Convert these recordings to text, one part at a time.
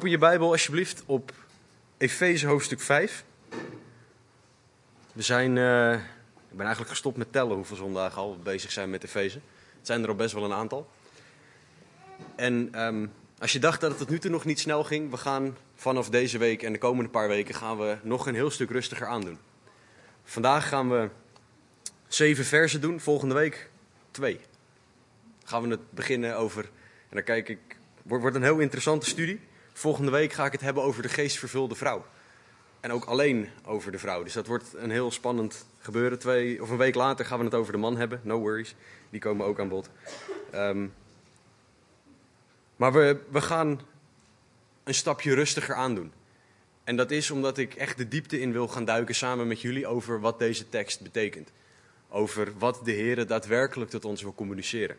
Open je Bijbel alsjeblieft op Efeze hoofdstuk 5. We zijn, eh, ik ben eigenlijk gestopt met tellen hoeveel zondagen al bezig zijn met Efeze. Het zijn er al best wel een aantal. En ehm, als je dacht dat het tot nu toe nog niet snel ging, we gaan vanaf deze week en de komende paar weken gaan we nog een heel stuk rustiger aandoen. Vandaag gaan we zeven versen doen, volgende week twee. Gaan we het beginnen over, en dan kijk ik, wordt een heel interessante studie. Volgende week ga ik het hebben over de geestvervulde vrouw. En ook alleen over de vrouw. Dus dat wordt een heel spannend gebeuren. Twee, of een week later gaan we het over de man hebben. No worries. Die komen ook aan bod. Ehm, maar we, we gaan een stapje rustiger aandoen. En dat is omdat ik echt de diepte in wil gaan duiken samen met jullie over wat deze tekst betekent. Over wat de Heer daadwerkelijk tot ons wil communiceren.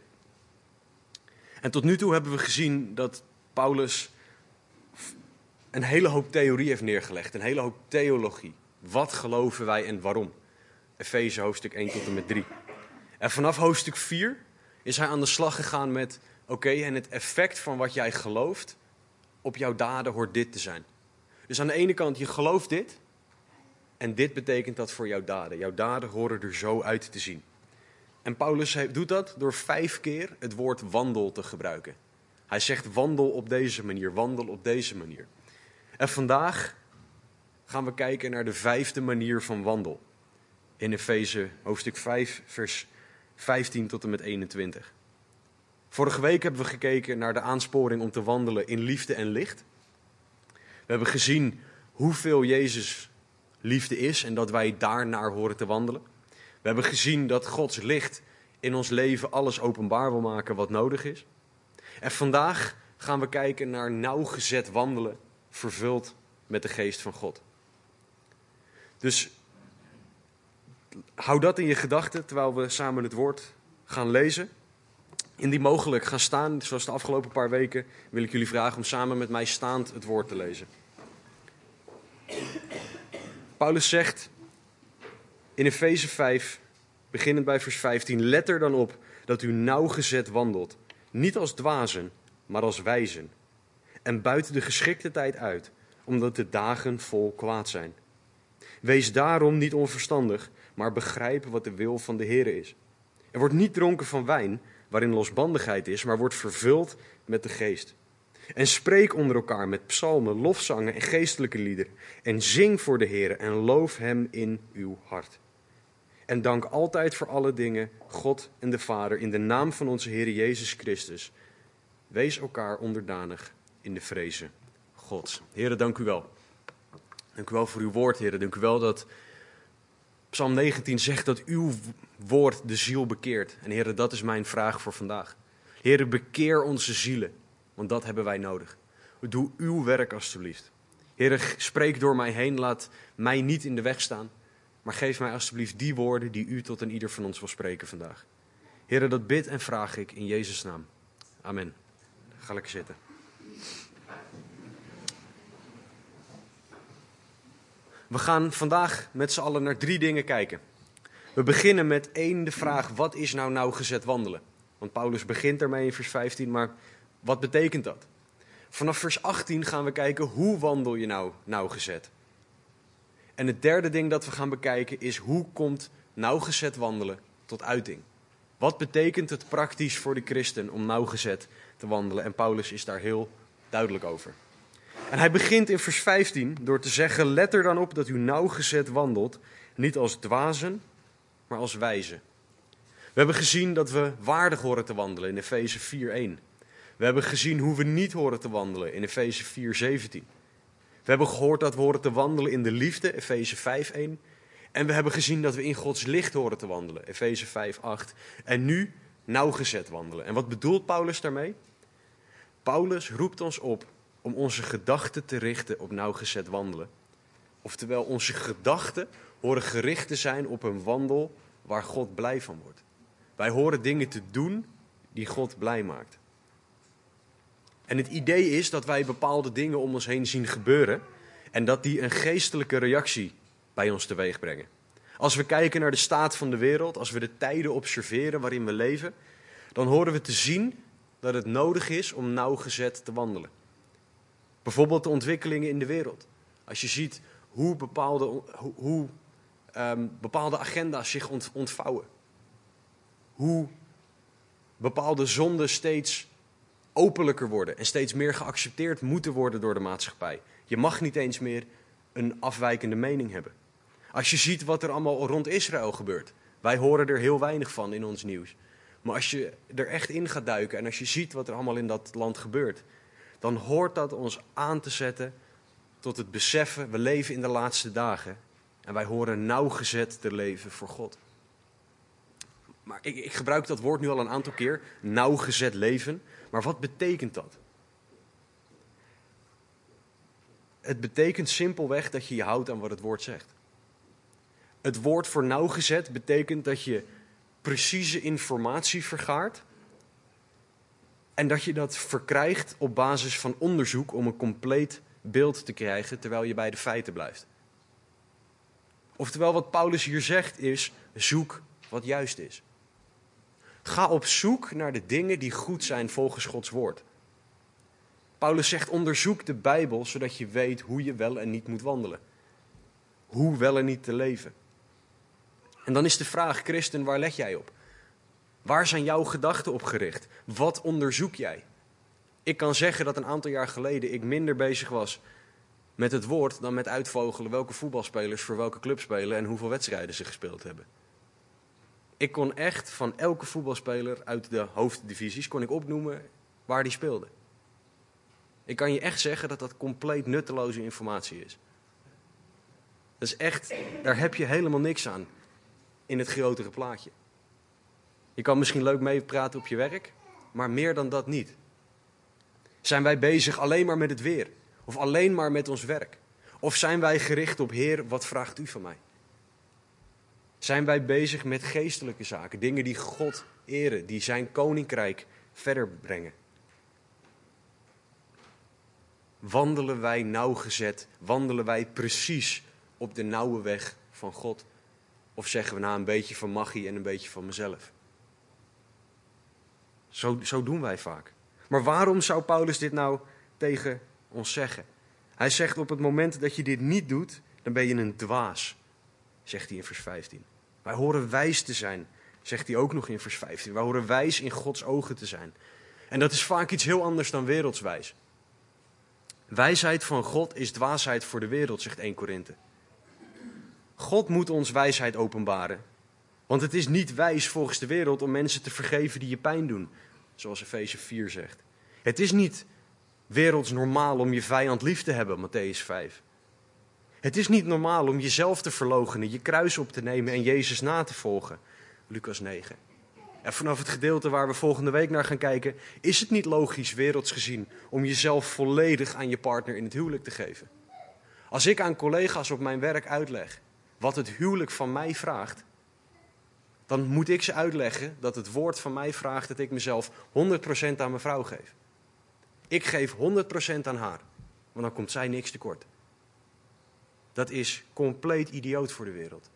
En tot nu toe hebben we gezien dat Paulus een hele hoop theorie heeft neergelegd, een hele hoop theologie. Wat geloven wij en waarom? Efeze hoofdstuk 1 tot en met 3. En vanaf hoofdstuk 4 is hij aan de slag gegaan met: oké, en het effect van wat jij gelooft op jouw daden hoort dit te zijn. Dus aan de ene kant, je gelooft dit, en dit betekent dat voor jouw daden. Jouw daden horen er zo uit te zien. En Paulus doet dat door vijf keer het woord wandel te gebruiken. Hij zegt wandel op deze manier, wandel op deze manier. En vandaag gaan we kijken naar de vijfde manier van wandel. In Efeze hoofdstuk 5, vers 15 tot en met 21. Vorige week hebben we gekeken naar de aansporing om te wandelen in liefde en licht. We hebben gezien hoeveel Jezus liefde is en dat wij daarnaar horen te wandelen. We hebben gezien dat Gods licht in ons leven alles openbaar wil maken wat nodig is. En vandaag gaan we kijken naar nauwgezet wandelen, vervuld met de geest van God. Dus hou dat in je gedachten terwijl we samen het woord gaan lezen. Indien mogelijk gaan staan, zoals de afgelopen paar weken, wil ik jullie vragen om samen met mij staand het woord te lezen. Paulus zegt in Efeze 5, beginnend bij vers 15, let er dan op dat u nauwgezet wandelt, niet als dwazen, maar als wijzen. En buiten de geschikte tijd uit, omdat de dagen vol kwaad zijn. Wees daarom niet onverstandig, maar begrijp wat de wil van de Heer is. Er wordt niet dronken van wijn, waarin losbandigheid is, maar wordt vervuld met de geest. En spreek onder elkaar met psalmen, lofzangen en geestelijke liederen. En zing voor de Heer en loof Hem in uw hart. En dank altijd voor alle dingen God en de Vader in de naam van onze Heer Jezus Christus. Wees elkaar onderdanig in de vrezen Gods. Heren, dank u wel. Dank u wel voor uw woord, heren. Dank u wel dat Psalm 19 zegt dat uw woord de ziel bekeert. En heren, dat is mijn vraag voor vandaag. Heren, bekeer onze zielen, want dat hebben wij nodig. Doe uw werk alstublieft. Heren, spreek door mij heen, laat mij niet in de weg staan. Maar geef mij alstublieft die woorden die u tot een ieder van ons wil spreken vandaag. Heren, dat bid en vraag ik in Jezus' naam. Amen. Ga lekker zitten. We gaan vandaag met z'n allen naar drie dingen kijken. We beginnen met één de vraag: wat is nou nauwgezet wandelen? Want Paulus begint ermee in vers 15, maar wat betekent dat? Vanaf vers 18 gaan we kijken hoe wandel je nou nauwgezet. En het derde ding dat we gaan bekijken is hoe komt nauwgezet wandelen tot uiting? Wat betekent het praktisch voor de christen om nauwgezet te wandelen? En Paulus is daar heel duidelijk over. En hij begint in vers 15 door te zeggen: Let er dan op dat u nauwgezet wandelt, niet als dwazen, maar als wijzen. We hebben gezien dat we waardig horen te wandelen in Efeze 4:1. We hebben gezien hoe we niet horen te wandelen in Efeze 4:17. We hebben gehoord dat we horen te wandelen in de liefde, Efeze 5:1. En we hebben gezien dat we in Gods licht horen te wandelen, Efeze 5:8. En nu nauwgezet wandelen. En wat bedoelt Paulus daarmee? Paulus roept ons op om onze gedachten te richten op nauwgezet wandelen. Oftewel, onze gedachten horen gericht te zijn op een wandel waar God blij van wordt. Wij horen dingen te doen die God blij maakt. En het idee is dat wij bepaalde dingen om ons heen zien gebeuren en dat die een geestelijke reactie bij ons teweeg brengen. Als we kijken naar de staat van de wereld, als we de tijden observeren waarin we leven, dan horen we te zien dat het nodig is om nauwgezet te wandelen. Bijvoorbeeld de ontwikkelingen in de wereld. Als je ziet hoe bepaalde, hoe, ehm, bepaalde agenda's zich ontvouwen. Hoe bepaalde zonden steeds openlijker worden en steeds meer geaccepteerd moeten worden door de maatschappij. Je mag niet eens meer een afwijkende mening hebben. Als je ziet wat er allemaal rond Israël gebeurt. Wij horen er heel weinig van in ons nieuws. Maar als je er echt in gaat duiken en als je ziet wat er allemaal in dat land gebeurt, dan hoort dat ons aan te zetten tot het beseffen, we leven in de laatste dagen en wij horen nauwgezet te leven voor God. Maar ik, ik gebruik dat woord nu al een aantal keer, nauwgezet leven. Maar wat betekent dat? Het betekent simpelweg dat je je houdt aan wat het woord zegt. Het woord voor nauwgezet betekent dat je precieze informatie vergaart. En dat je dat verkrijgt op basis van onderzoek om een compleet beeld te krijgen terwijl je bij de feiten blijft. Oftewel, wat Paulus hier zegt is: zoek wat juist is. Ga op zoek naar de dingen die goed zijn volgens Gods woord. Paulus zegt: onderzoek de Bijbel zodat je weet hoe je wel en niet moet wandelen. Hoe wel en niet te leven. En dan is de vraag, christen, waar let jij op? Waar zijn jouw gedachten op gericht? Wat onderzoek jij? Ik kan zeggen dat een aantal jaar geleden ik minder bezig was met het woord dan met uitvogelen welke voetbalspelers voor welke club spelen en hoeveel wedstrijden ze gespeeld hebben. Ik kon echt van elke voetbalspeler uit de hoofddivisies kon ik opnoemen waar die speelde. Ik kan je echt zeggen dat dat compleet nutteloze informatie is. Dat is echt, daar heb je helemaal niks aan in het grotere plaatje. Je kan misschien leuk meepraten op je werk, maar meer dan dat niet. Zijn wij bezig alleen maar met het weer? Of alleen maar met ons werk? Of zijn wij gericht op Heer, wat vraagt u van mij? Zijn wij bezig met geestelijke zaken, dingen die God eren, die zijn koninkrijk verder brengen? Wandelen wij nauwgezet, wandelen wij precies op de nauwe weg van God? Of zeggen we nou een beetje van magie en een beetje van mezelf? Zo, zo doen wij vaak. Maar waarom zou Paulus dit nou tegen ons zeggen? Hij zegt op het moment dat je dit niet doet, dan ben je een dwaas, zegt hij in vers 15. Wij horen wijs te zijn, zegt hij ook nog in vers 15. Wij horen wijs in Gods ogen te zijn. En dat is vaak iets heel anders dan wereldswijs. Wijsheid van God is dwaasheid voor de wereld, zegt 1 Korinthe. God moet ons wijsheid openbaren. Want het is niet wijs volgens de wereld om mensen te vergeven die je pijn doen, zoals Efeze 4 zegt. Het is niet werelds normaal om je vijand lief te hebben, Matthäus 5. Het is niet normaal om jezelf te verloochenen, je kruis op te nemen en Jezus na te volgen, Lucas 9. En vanaf het gedeelte waar we volgende week naar gaan kijken, is het niet logisch, werelds gezien, om jezelf volledig aan je partner in het huwelijk te geven. Als ik aan collega's op mijn werk uitleg wat het huwelijk van mij vraagt, dan moet ik ze uitleggen dat het woord van mij vraagt dat ik mezelf 100% aan mijn vrouw geef. Ik geef 100% aan haar, want dan komt zij niks tekort. Dat is compleet idioot voor de wereld.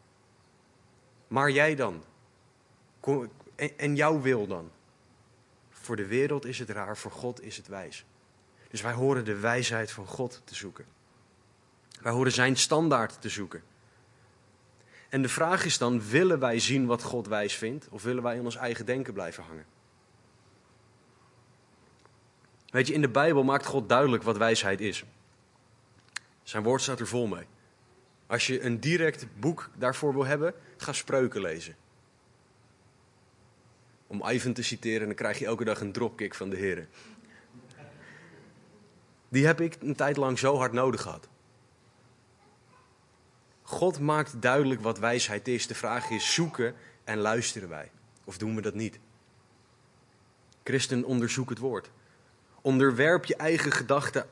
Maar jij dan? En jouw wil dan? Voor de wereld is het raar, voor God is het wijs. Dus wij horen de wijsheid van God te zoeken. Wij horen zijn standaard te zoeken. En de vraag is dan, willen wij zien wat God wijs vindt, of willen wij in ons eigen denken blijven hangen? Weet je, in de Bijbel maakt God duidelijk wat wijsheid is. Zijn woord staat er vol mee. Als je een direct boek daarvoor wil hebben, ga spreuken lezen. Om Ivan te citeren, dan krijg je elke dag een dropkick van de heren. Die heb ik een tijd lang zo hard nodig gehad. God maakt duidelijk wat wijsheid is. De vraag is, zoeken en luisteren wij? Of doen we dat niet? Christen, onderzoek het woord. Onderwerp je eigen gedachten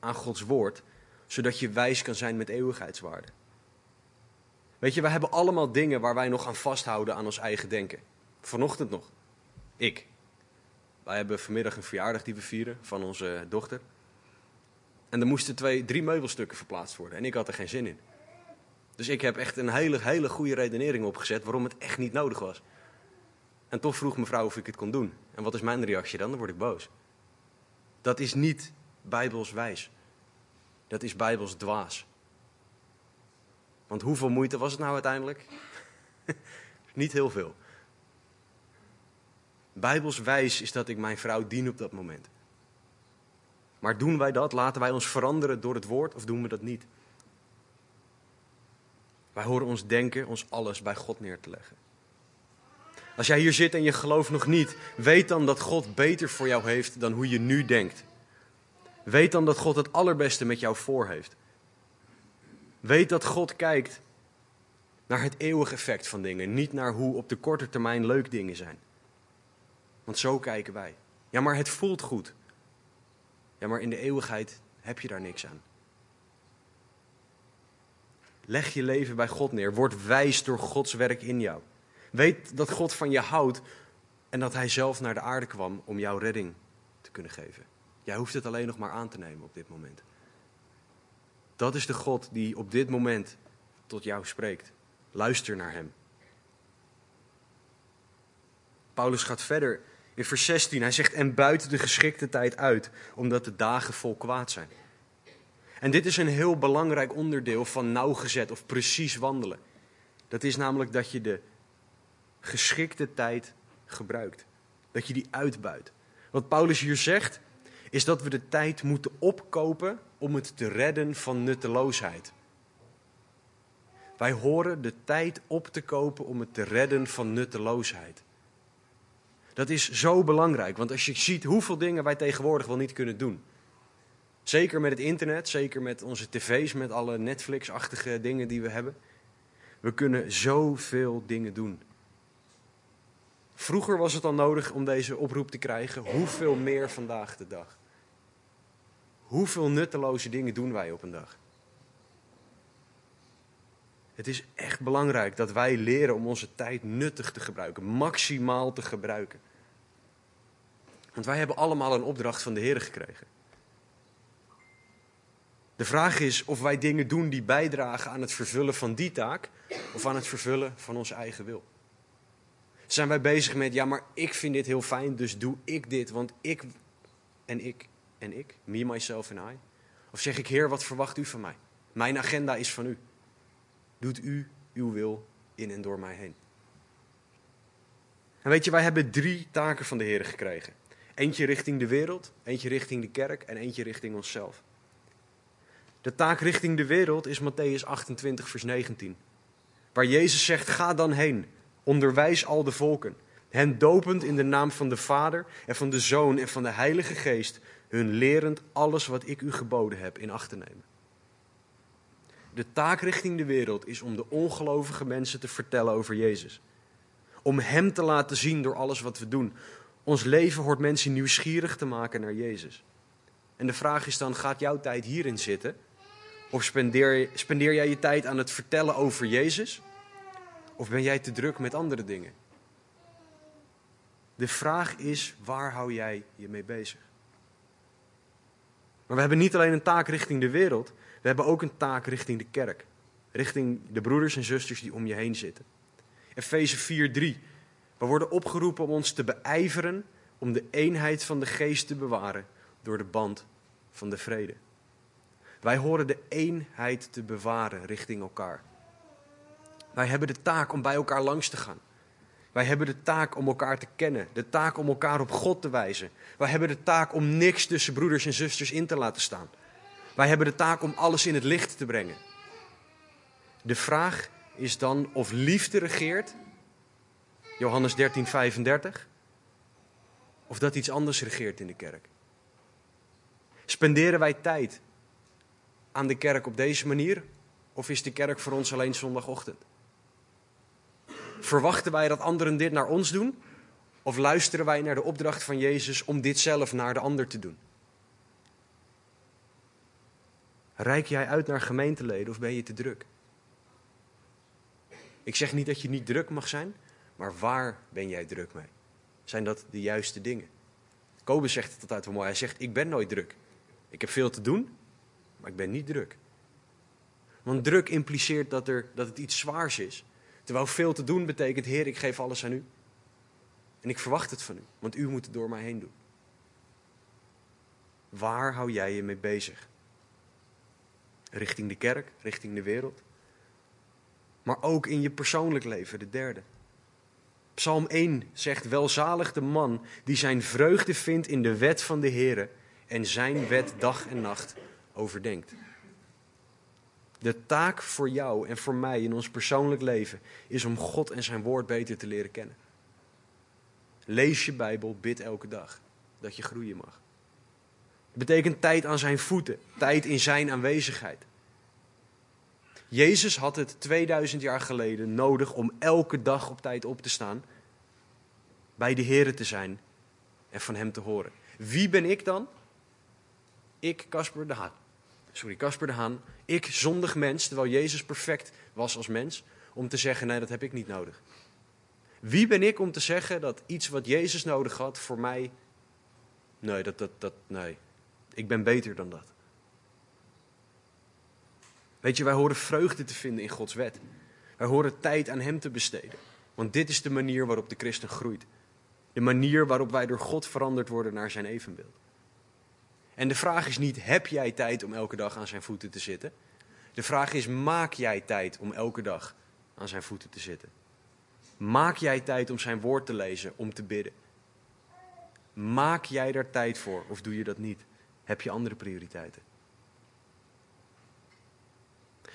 aan Gods woord, zodat je wijs kan zijn met eeuwigheidswaarde. Weet je, we hebben allemaal dingen waar wij nog aan vasthouden aan ons eigen denken. Vanochtend nog. Ik. Wij hebben vanmiddag een verjaardag die we vieren van onze dochter. En er moesten twee, drie meubelstukken verplaatst worden. En ik had er geen zin in. Dus ik heb echt een hele, hele goede redenering opgezet waarom het echt niet nodig was. En toch vroeg mevrouw of ik het kon doen. En wat is mijn reactie dan? Dan word ik boos. Dat is niet bijbels wijs. dat is bijbels dwaas. Want hoeveel moeite was het nou uiteindelijk? Niet heel veel. Bijbels wijs is dat ik mijn vrouw dien op dat moment. Maar doen wij dat? Laten wij ons veranderen door het woord of doen we dat niet? Wij horen ons denken, ons alles bij God neer te leggen. Als jij hier zit en je gelooft nog niet, weet dan dat God beter voor jou heeft dan hoe je nu denkt. Weet dan dat God het allerbeste met jou voor heeft. Weet dat God kijkt naar het eeuwige effect van dingen, niet naar hoe op de korte termijn leuk dingen zijn. Want zo kijken wij. Ja, maar het voelt goed. Ja, maar in de eeuwigheid heb je daar niks aan. Leg je leven bij God neer. Word wijs door Gods werk in jou. Weet dat God van je houdt en dat Hij zelf naar de aarde kwam om jouw redding te kunnen geven. Jij hoeft het alleen nog maar aan te nemen op dit moment. Dat is de God die op dit moment tot jou spreekt. Luister naar Hem. Paulus gaat verder in vers 16. Hij zegt: En buiten de geschikte tijd uit, omdat de dagen vol kwaad zijn. En dit is een heel belangrijk onderdeel van nauwgezet of precies wandelen. Dat is namelijk dat je de geschikte tijd gebruikt. Dat je die uitbuit. Wat Paulus hier zegt, is dat we de tijd moeten opkopen om het te redden van nutteloosheid. Wij horen de tijd op te kopen om het te redden van nutteloosheid. Dat is zo belangrijk, want als je ziet hoeveel dingen wij tegenwoordig wel niet kunnen doen. Zeker met het internet, zeker met onze tv's, met alle Netflix-achtige dingen die we hebben. We kunnen zoveel dingen doen. Vroeger was het al nodig om deze oproep te krijgen. Hoeveel meer vandaag de dag? Hoeveel nutteloze dingen doen wij op een dag? Het is echt belangrijk dat wij leren om onze tijd nuttig te gebruiken, maximaal te gebruiken. Want wij hebben allemaal een opdracht van de Heer gekregen. De vraag is of wij dingen doen die bijdragen aan het vervullen van die taak of aan het vervullen van onze eigen wil. Zijn wij bezig met, ja, maar ik vind dit heel fijn, dus doe ik dit, want ik en ik en ik, me, myself en I? Of zeg ik, Heer, wat verwacht u van mij? Mijn agenda is van u. Doet u uw wil in en door mij heen. En weet je, wij hebben drie taken van de Heer gekregen. Eentje richting de wereld, eentje richting de kerk en eentje richting onszelf. De taak richting de wereld is Matthäus 28, vers 19. Waar Jezus zegt: Ga dan heen, onderwijs al de volken, hen dopend in de naam van de Vader en van de Zoon en van de Heilige Geest, hun lerend alles wat ik u geboden heb in acht te nemen. De taak richting de wereld is om de ongelovige mensen te vertellen over Jezus. Om Hem te laten zien door alles wat we doen. Ons leven hoort mensen nieuwsgierig te maken naar Jezus. En de vraag is dan, gaat jouw tijd hierin zitten? Of spendeer, spendeer jij je tijd aan het vertellen over Jezus? Of ben jij te druk met andere dingen? De vraag is, waar hou jij je mee bezig? Maar we hebben niet alleen een taak richting de wereld, we hebben ook een taak richting de kerk. Richting de broeders en zusters die om je heen zitten. Efeze 4:3. We worden opgeroepen om ons te beijveren om de eenheid van de geest te bewaren door de band van de vrede. Wij horen de eenheid te bewaren richting elkaar. Wij hebben de taak om bij elkaar langs te gaan. Wij hebben de taak om elkaar te kennen, de taak om elkaar op God te wijzen. Wij hebben de taak om niks tussen broeders en zusters in te laten staan. Wij hebben de taak om alles in het licht te brengen. De vraag is dan of liefde regeert, Johannes 13, 35, of dat iets anders regeert in de kerk. Spenderen wij tijd aan de kerk op deze manier, of is de kerk voor ons alleen zondagochtend? Verwachten wij dat anderen dit naar ons doen? Of luisteren wij naar de opdracht van Jezus om dit zelf naar de ander te doen? Rijk jij uit naar gemeenteleden of ben je te druk? Ik zeg niet dat je niet druk mag zijn, maar waar ben jij druk mee? Zijn dat de juiste dingen? Kobus zegt het altijd wel mooi. Hij zegt: Ik ben nooit druk. Ik heb veel te doen, maar ik ben niet druk. Want druk impliceert dat, er, dat het iets zwaars is. Terwijl veel te doen betekent: Heer, ik geef alles aan u. En ik verwacht het van u, want u moet het door mij heen doen. Waar hou jij je mee bezig? richting de kerk, richting de wereld. Maar ook in je persoonlijk leven, de derde. Psalm 1 zegt: Welzalig de man die zijn vreugde vindt in de wet van de Heer en zijn wet dag en nacht overdenkt. De taak voor jou en voor mij in ons persoonlijk leven is om God en zijn woord beter te leren kennen. Lees je Bijbel, bid elke dag dat je groeien mag. Het betekent tijd aan zijn voeten, tijd in zijn aanwezigheid. Jezus had het 2000 jaar geleden nodig om elke dag op tijd op te staan, bij de Here te zijn en van Hem te horen. Wie ben ik dan? Ik, Casper de Haan. Sorry, Casper de Haan. Ik, zondig mens, terwijl Jezus perfect was als mens, om te zeggen: nee, dat heb ik niet nodig. Wie ben ik om te zeggen dat iets wat Jezus nodig had voor mij. Nee, dat, dat, dat, nee. Ik ben beter dan dat. Weet je, wij horen vreugde te vinden in Gods wet. Wij horen tijd aan Hem te besteden. Want dit is de manier waarop de christen groeit. De manier waarop wij door God veranderd worden naar zijn evenbeeld. En de vraag is niet, heb jij tijd om elke dag aan zijn voeten te zitten? De vraag is, maak jij tijd om elke dag aan zijn voeten te zitten? Maak jij tijd om zijn woord te lezen, om te bidden? Maak jij daar tijd voor of doe je dat niet? Heb je andere prioriteiten?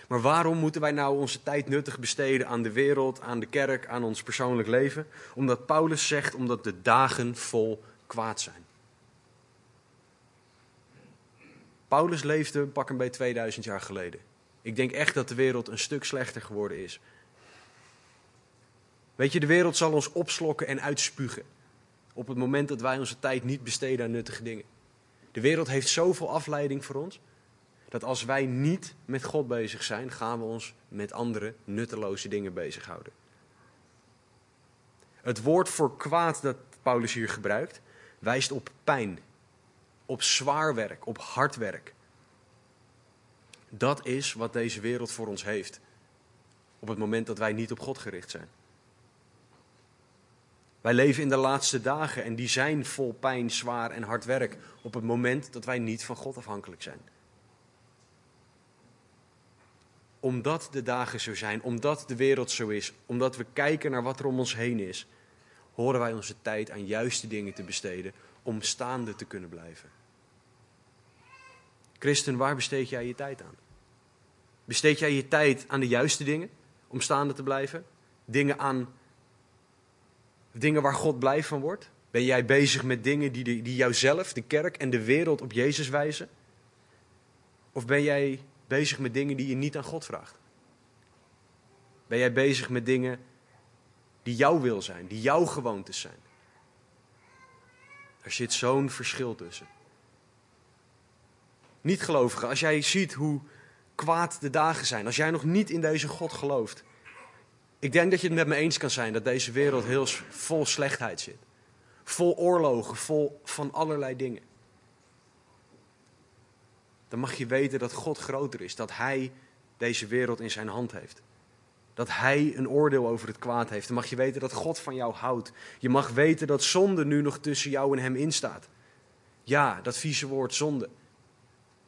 Maar waarom moeten wij nou onze tijd nuttig besteden aan de wereld, aan de kerk, aan ons persoonlijk leven? Omdat Paulus zegt, omdat de dagen vol kwaad zijn. Paulus leefde pak een bij 2000 jaar geleden. Ik denk echt dat de wereld een stuk slechter geworden is. Weet je, de wereld zal ons opslokken en uitspugen. Op het moment dat wij onze tijd niet besteden aan nuttige dingen. De wereld heeft zoveel afleiding voor ons dat als wij niet met God bezig zijn, gaan we ons met andere nutteloze dingen bezighouden. Het woord voor kwaad dat Paulus hier gebruikt, wijst op pijn, op zwaar werk, op hard werk. Dat is wat deze wereld voor ons heeft. Op het moment dat wij niet op God gericht zijn. Wij leven in de laatste dagen en die zijn vol pijn, zwaar en hard werk. Op het moment dat wij niet van God afhankelijk zijn. Omdat de dagen zo zijn, omdat de wereld zo is, omdat we kijken naar wat er om ons heen is, horen wij onze tijd aan juiste dingen te besteden om staande te kunnen blijven. Christen, waar besteed jij je tijd aan? Besteed jij je tijd aan de juiste dingen om staande te blijven? Dingen aan dingen waar God blij van wordt? Ben jij bezig met dingen die, die jouzelf, de kerk en de wereld op Jezus wijzen? Of ben jij bezig met dingen die je niet aan God vraagt? Ben jij bezig met dingen die jouw wil zijn, die jouw gewoontes zijn? Er zit zo'n verschil tussen. Niet gelovigen, als jij ziet hoe kwaad de dagen zijn, als jij nog niet in deze God gelooft, ik denk dat je het met me eens kan zijn dat deze wereld heel vol slechtheid zit. Vol oorlogen, vol van allerlei dingen dan mag je weten dat God groter is. Dat Hij deze wereld in zijn hand heeft. Dat Hij een oordeel over het kwaad heeft. Dan mag je weten dat God van jou houdt. Je mag weten dat zonde nu nog tussen jou en Hem instaat. Ja, dat vieze woord zonde.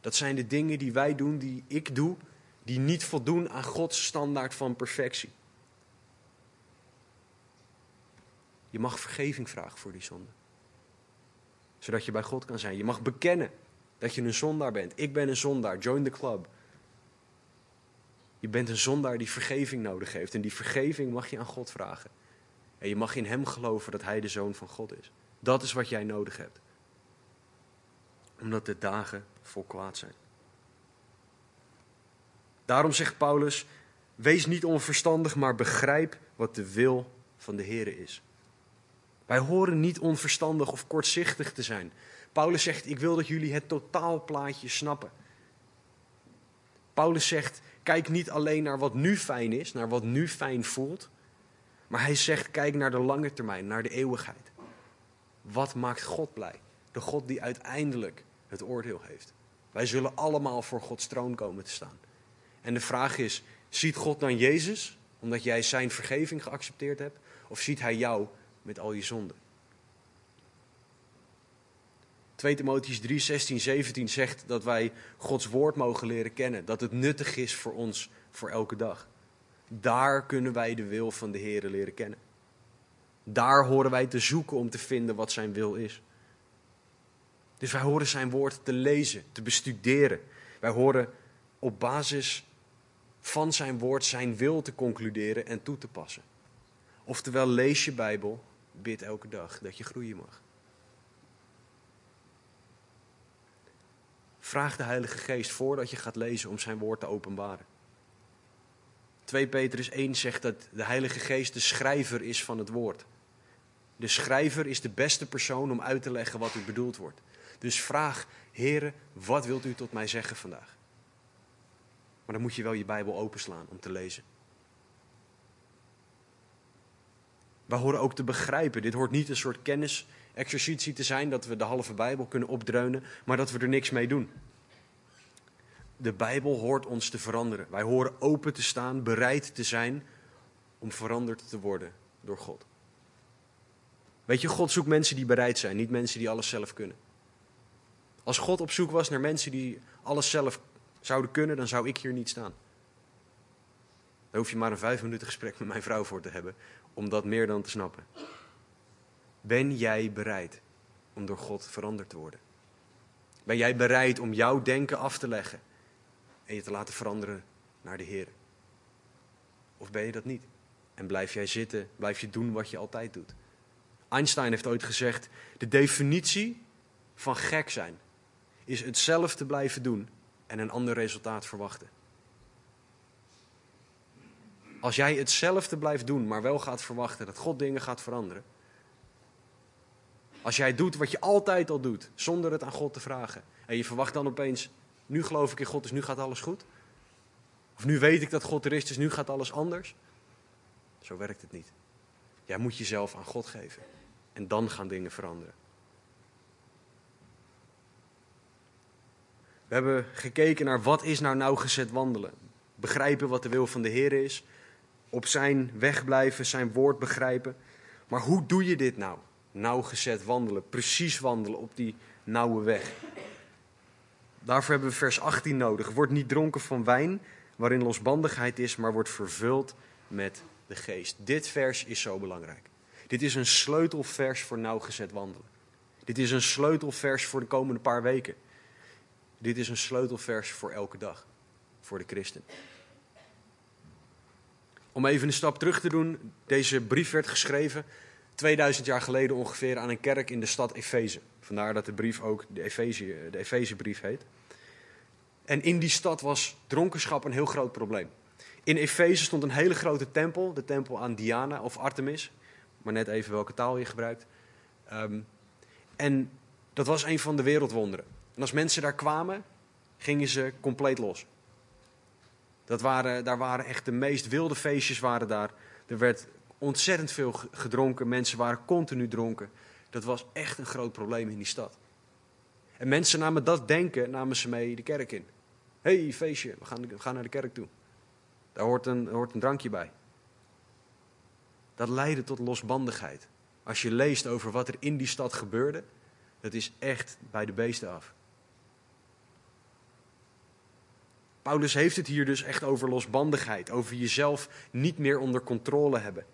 Dat zijn de dingen die wij doen, die ik doe, die niet voldoen aan Gods standaard van perfectie. Je mag vergeving vragen voor die zonde. Zodat je bij God kan zijn. Je mag bekennen dat je een zondaar bent. Ik ben een zondaar. Join the club. Je bent een zondaar die vergeving nodig heeft. En die vergeving mag je aan God vragen. En je mag in Hem geloven dat Hij de Zoon van God is. Dat is wat jij nodig hebt. Omdat de dagen vol kwaad zijn. Daarom zegt Paulus: Wees niet onverstandig, maar begrijp wat de wil van de Heer is. Wij horen niet onverstandig of kortzichtig te zijn. Paulus zegt, ik wil dat jullie het totaalplaatje snappen. Paulus zegt, kijk niet alleen naar wat nu fijn is, naar wat nu fijn voelt. Maar hij zegt, kijk naar de lange termijn, naar de eeuwigheid. Wat maakt God blij? De God die uiteindelijk het oordeel heeft. Wij zullen allemaal voor Gods troon komen te staan. En de vraag is, ziet God dan Jezus, omdat jij zijn vergeving geaccepteerd hebt? Of ziet hij jou met al je zonden? 2 Timotheüs 3, 16, 17 zegt dat wij Gods woord mogen leren kennen. Dat het nuttig is voor ons voor elke dag. Daar kunnen wij de wil van de Heer leren kennen. Daar horen wij te zoeken om te vinden wat zijn wil is. Dus wij horen zijn woord te lezen, te bestuderen. Wij horen op basis van zijn woord zijn wil te concluderen en toe te passen. Oftewel, lees je Bijbel, bid elke dag dat je groeien mag. Vraag de Heilige Geest voordat je gaat lezen om zijn woord te openbaren. 2 Petrus 1 zegt dat de Heilige Geest de schrijver is van het woord. De schrijver is de beste persoon om uit te leggen wat er bedoeld wordt. Dus vraag, heren, wat wilt u tot mij zeggen vandaag? Maar dan moet je wel je Bijbel openslaan om te lezen. We horen ook te begrijpen. Dit hoort niet een soort kennisexercitie te zijn dat we de halve Bijbel kunnen opdreunen, maar dat we er niks mee doen. De Bijbel hoort ons te veranderen. Wij horen open te staan, bereid te zijn om veranderd te worden door God. Weet je, God zoekt mensen die bereid zijn, niet mensen die alles zelf kunnen. Als God op zoek was naar mensen die alles zelf zouden kunnen, dan zou ik hier niet staan. Daar hoef je maar een vijf minuten gesprek met mijn vrouw voor te hebben, om dat meer dan te snappen. Ben jij bereid om door God veranderd te worden? Ben jij bereid om jouw denken af te leggen en je te laten veranderen naar de Heer? Of ben je dat niet? En blijf jij zitten, blijf je doen wat je altijd doet? Einstein heeft ooit gezegd: de definitie van gek zijn is hetzelfde blijven doen en een ander resultaat verwachten. Als jij hetzelfde blijft doen, maar wel gaat verwachten dat God dingen gaat veranderen. Als jij doet wat je altijd al doet, zonder het aan God te vragen. En je verwacht dan opeens, nu geloof ik in God, dus nu gaat alles goed. Of nu weet ik dat God er is, dus nu gaat alles anders. Zo werkt het niet. Jij moet jezelf aan God geven. En dan gaan dingen veranderen. We hebben gekeken naar wat is nou nauwgezet wandelen. Begrijpen wat de wil van de Heer is. Op zijn weg blijven, zijn woord begrijpen. Maar hoe doe je dit nou? Nauwgezet wandelen, precies wandelen op die nauwe weg. Daarvoor hebben we vers 18 nodig. Word niet dronken van wijn, waarin losbandigheid is, maar wordt vervuld met de geest. Dit vers is zo belangrijk. Dit is een sleutelvers voor nauwgezet wandelen. Dit is een sleutelvers voor de komende paar weken. Dit is een sleutelvers voor elke dag, voor de christen. Om even een stap terug te doen, deze brief werd geschreven 2000 jaar geleden ongeveer aan een kerk in de stad Efeze. Vandaar dat de brief ook de, Efeze, de Efezebrief heet. En in die stad was dronkenschap een heel groot probleem. In Efeze stond een hele grote tempel, de tempel aan Diana of Artemis, maar net even welke taal je gebruikt. Ehm, en dat was een van de wereldwonderen. En als mensen daar kwamen, gingen ze compleet los. Dat waren, daar waren echt de meest wilde feestjes waren daar. Er werd ontzettend veel gedronken. Mensen waren continu dronken. Dat was echt een groot probleem in die stad. En mensen namen dat denken, namen ze mee de kerk in. Hé, hey, feestje, we gaan, we gaan naar de kerk toe. Daar hoort een, hoort een drankje bij. Dat leidde tot losbandigheid. Als je leest over wat er in die stad gebeurde, dat is echt bij de beesten af. Paulus heeft het hier dus echt over losbandigheid, over jezelf niet meer onder controle hebben.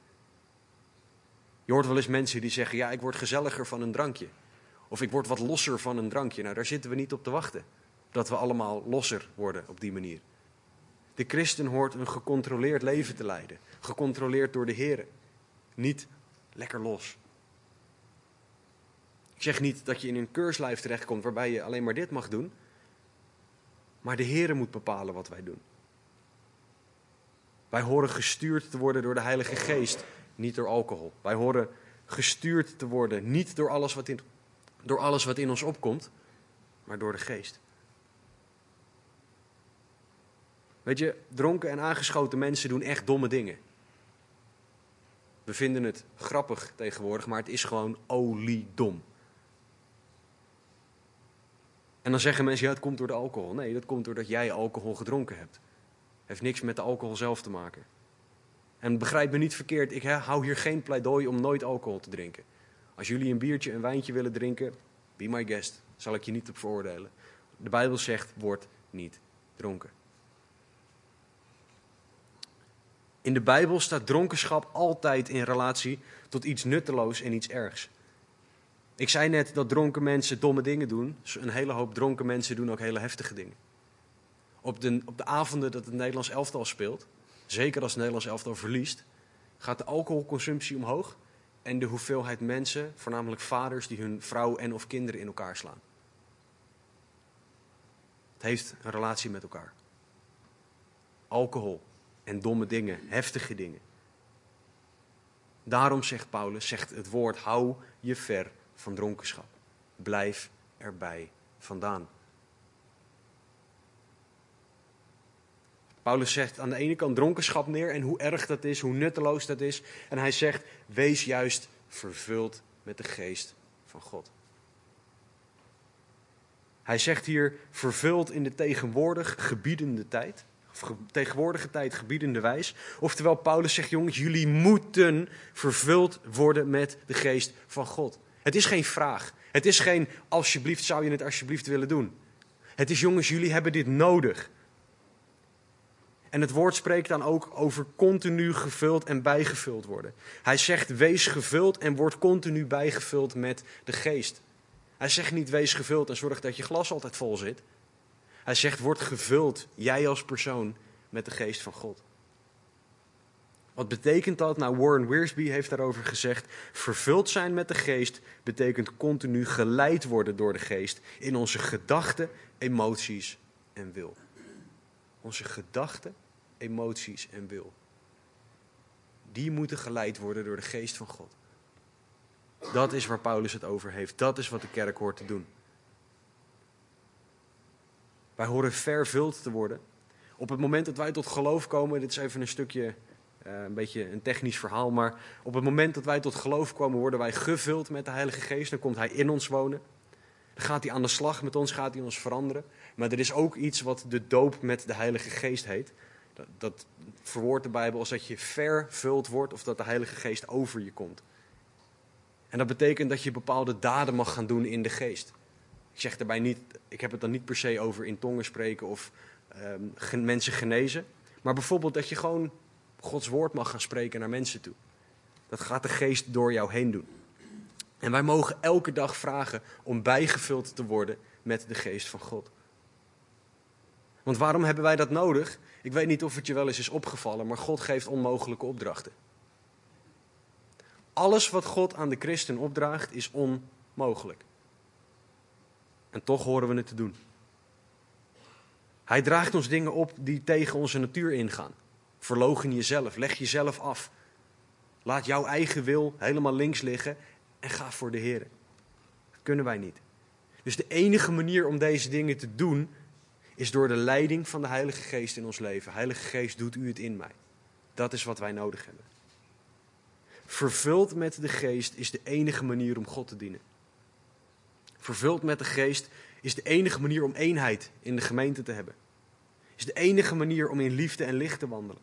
Je hoort wel eens mensen die zeggen: Ja, ik word gezelliger van een drankje. Of ik word wat losser van een drankje. Nou, daar zitten we niet op te wachten. Dat we allemaal losser worden op die manier. De christen hoort een gecontroleerd leven te leiden. Gecontroleerd door de Heer. Niet lekker los. Ik zeg niet dat je in een keurslijf terechtkomt waarbij je alleen maar dit mag doen. Maar de Heer moet bepalen wat wij doen. Wij horen gestuurd te worden door de Heilige Geest, niet door alcohol. Wij horen gestuurd te worden, niet door alles wat in, door alles wat in ons opkomt, maar door de Geest. Weet je, dronken en aangeschoten mensen doen echt domme dingen. We vinden het grappig tegenwoordig, maar het is gewoon oliedom. En dan zeggen mensen, ja, het komt door de alcohol. Nee, dat komt doordat jij alcohol gedronken hebt. Heeft niks met de alcohol zelf te maken. En begrijp me niet verkeerd, ik hou hier geen pleidooi om nooit alcohol te drinken. Als jullie een biertje, een wijntje willen drinken, be my guest. Zal ik je niet op veroordelen. De Bijbel zegt, word niet dronken. In de Bijbel staat dronkenschap altijd in relatie tot iets nutteloos en iets ergs. Ik zei net dat dronken mensen domme dingen doen. Een hele hoop dronken mensen doen ook hele heftige dingen. Op de, op de avonden dat het Nederlands elftal speelt, zeker als het Nederlands elftal verliest, gaat de alcoholconsumptie omhoog en de hoeveelheid mensen, voornamelijk vaders, die hun vrouw en of kinderen in elkaar slaan. Het heeft een relatie met elkaar. Alcohol en domme dingen, heftige dingen. Daarom zegt Paulus, zegt het woord, hou je ver van dronkenschap. Blijf erbij vandaan. Paulus zegt aan de ene kant dronkenschap neer en hoe erg dat is, hoe nutteloos dat is. En hij zegt, wees juist vervuld met de geest van God. Hij zegt hier vervuld in de tegenwoordig gebiedende tijd. Of tegenwoordige tijd gebiedende wijs. Oftewel, Paulus zegt, jongens, jullie moeten vervuld worden met de geest van God. Het is geen vraag. Het is geen, alsjeblieft, zou je het alsjeblieft willen doen. Het is, jongens, jullie hebben dit nodig. En het woord spreekt dan ook over continu gevuld en bijgevuld worden. Hij zegt: wees gevuld en word continu bijgevuld met de geest. Hij zegt niet: wees gevuld en zorg dat je glas altijd vol zit. Hij zegt: word gevuld, jij als persoon, met de geest van God. Wat betekent dat? Nou, Warren Wiersbe heeft daarover gezegd: vervuld zijn met de geest betekent continu geleid worden door de geest in onze gedachten, emoties en wil. Onze gedachten, emoties en wil. Die moeten geleid worden door de geest van God. Dat is waar Paulus het over heeft. Dat is wat de kerk hoort te doen. Wij horen vervuld te worden. Op het moment dat wij tot geloof komen, dit is even een stukje, een beetje een technisch verhaal, maar op het moment dat wij tot geloof komen, worden wij gevuld met de Heilige Geest. Dan komt Hij in ons wonen. Dan gaat Hij aan de slag met ons, gaat Hij ons veranderen. Maar er is ook iets wat de doop met de Heilige Geest heet. Dat, dat verwoordt de Bijbel als dat je vervuld wordt of dat de Heilige Geest over je komt. En dat betekent dat je bepaalde daden mag gaan doen in de geest. Ik zeg daarbij niet, ik heb het dan niet per se over in tongen spreken of um, mensen genezen. Maar bijvoorbeeld dat je gewoon Gods woord mag gaan spreken naar mensen toe. Dat gaat de geest door jou heen doen. En wij mogen elke dag vragen om bijgevuld te worden met de geest van God. Want waarom hebben wij dat nodig? Ik weet niet of het je wel eens is opgevallen, maar God geeft onmogelijke opdrachten. Alles wat God aan de christen opdraagt is onmogelijk. En toch horen we het te doen. Hij draagt ons dingen op die tegen onze natuur ingaan. Verlogen jezelf, leg jezelf af. Laat jouw eigen wil helemaal links liggen en ga voor de Heer. Kunnen wij niet. Dus de enige manier om deze dingen te doen is door de leiding van de Heilige Geest in ons leven. Heilige Geest, doet u het in mij. Dat is wat wij nodig hebben. Vervuld met de Geest is de enige manier om God te dienen. Vervuld met de Geest is de enige manier om eenheid in de gemeente te hebben. Is de enige manier om in liefde en licht te wandelen.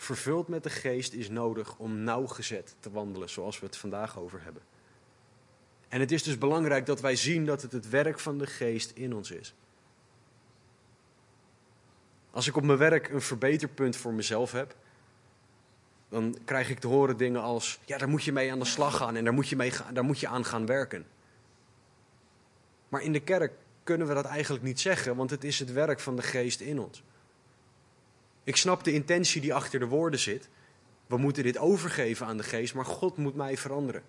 Vervuld met de Geest is nodig om nauwgezet te wandelen, zoals we het vandaag over hebben. En het is dus belangrijk dat wij zien dat het het werk van de Geest in ons is. Als ik op mijn werk een verbeterpunt voor mezelf heb, dan krijg ik te horen dingen als: ja, daar moet je mee aan de slag gaan en daar moet je, mee, daar moet je aan gaan werken. Maar in de kerk kunnen we dat eigenlijk niet zeggen, want het is het werk van de geest in ons. Ik snap de intentie die achter de woorden zit. We moeten dit overgeven aan de geest, maar God moet mij veranderen.